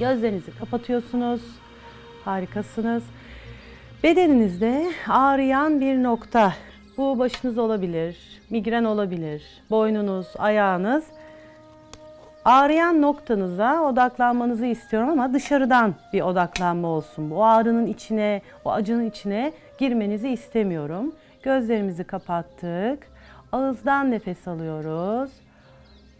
Gözlerinizi kapatıyorsunuz. Harikasınız. Bedeninizde ağrıyan bir nokta. Bu başınız olabilir, migren olabilir, boynunuz, ayağınız. Ağrıyan noktanıza odaklanmanızı istiyorum ama dışarıdan bir odaklanma olsun. Bu ağrının içine, o acının içine girmenizi istemiyorum. Gözlerimizi kapattık. Ağızdan nefes alıyoruz.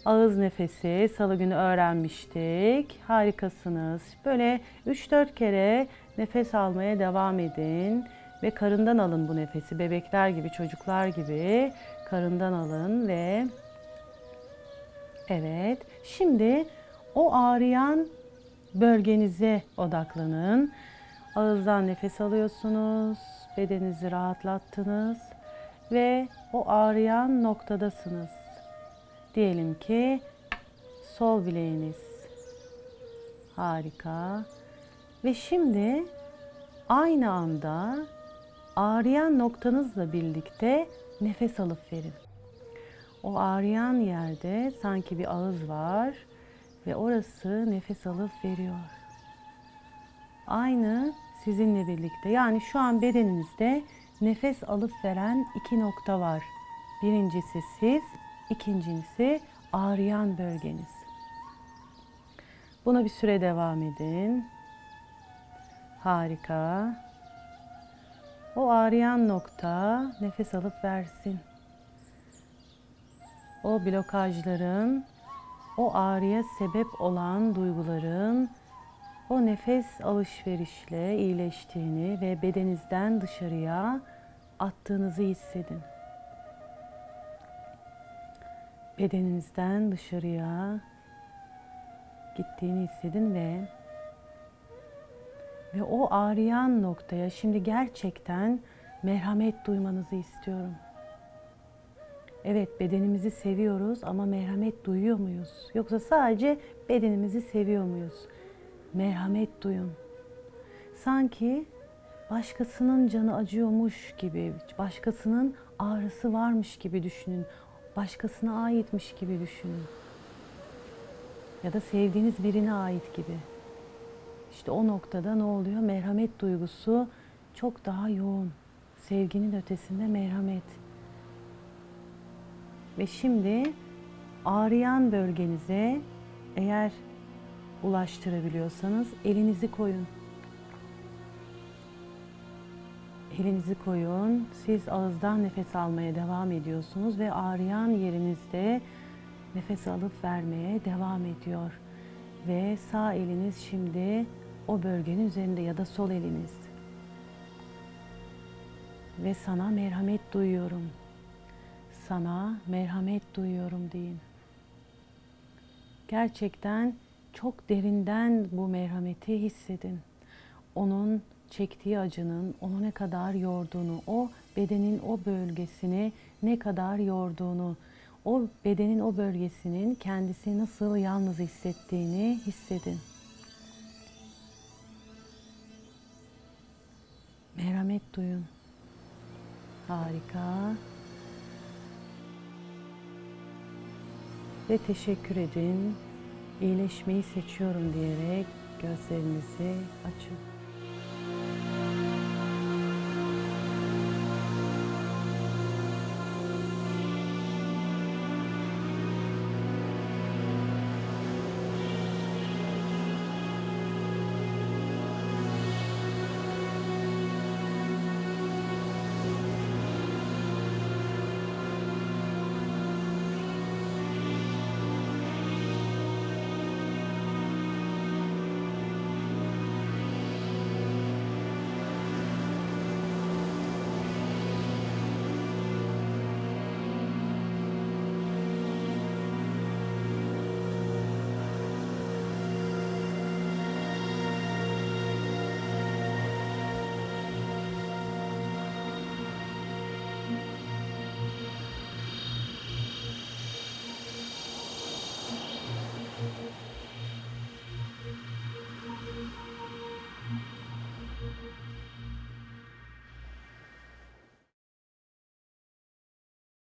Ağız nefesi salı günü öğrenmiştik. Harikasınız. Böyle 3-4 kere nefes almaya devam edin ve karından alın bu nefesi. Bebekler gibi, çocuklar gibi karından alın ve Evet. Şimdi o ağrıyan bölgenize odaklanın. Ağızdan nefes alıyorsunuz. Bedeninizi rahatlattınız ve o ağrıyan noktadasınız. Diyelim ki sol bileğiniz. Harika. Ve şimdi aynı anda ağrıyan noktanızla birlikte nefes alıp verin. O ağrıyan yerde sanki bir ağız var ve orası nefes alıp veriyor. Aynı sizinle birlikte. Yani şu an bedeninizde nefes alıp veren iki nokta var. Birincisi siz, ikincisi ağrıyan bölgeniz. Buna bir süre devam edin. Harika. O ağrıyan nokta nefes alıp versin o blokajların, o ağrıya sebep olan duyguların o nefes alışverişle iyileştiğini ve bedeninizden dışarıya attığınızı hissedin. Bedeninizden dışarıya gittiğini hissedin ve ve o ağrıyan noktaya şimdi gerçekten merhamet duymanızı istiyorum. Evet bedenimizi seviyoruz ama merhamet duyuyor muyuz? Yoksa sadece bedenimizi seviyor muyuz? Merhamet duyun. Sanki başkasının canı acıyormuş gibi, başkasının ağrısı varmış gibi düşünün. Başkasına aitmiş gibi düşünün. Ya da sevdiğiniz birine ait gibi. İşte o noktada ne oluyor? Merhamet duygusu çok daha yoğun. Sevginin ötesinde merhamet. Ve şimdi ağrıyan bölgenize eğer ulaştırabiliyorsanız elinizi koyun. Elinizi koyun. Siz ağızdan nefes almaya devam ediyorsunuz ve ağrıyan yerinizde nefes alıp vermeye devam ediyor. Ve sağ eliniz şimdi o bölgenin üzerinde ya da sol eliniz. Ve sana merhamet duyuyorum sana merhamet duyuyorum deyin. Gerçekten çok derinden bu merhameti hissedin. Onun çektiği acının onu ne kadar yorduğunu, o bedenin o bölgesini ne kadar yorduğunu, o bedenin o bölgesinin kendisini nasıl yalnız hissettiğini hissedin. Merhamet duyun. Harika. ve teşekkür edin. İyileşmeyi seçiyorum diyerek gözlerinizi açın.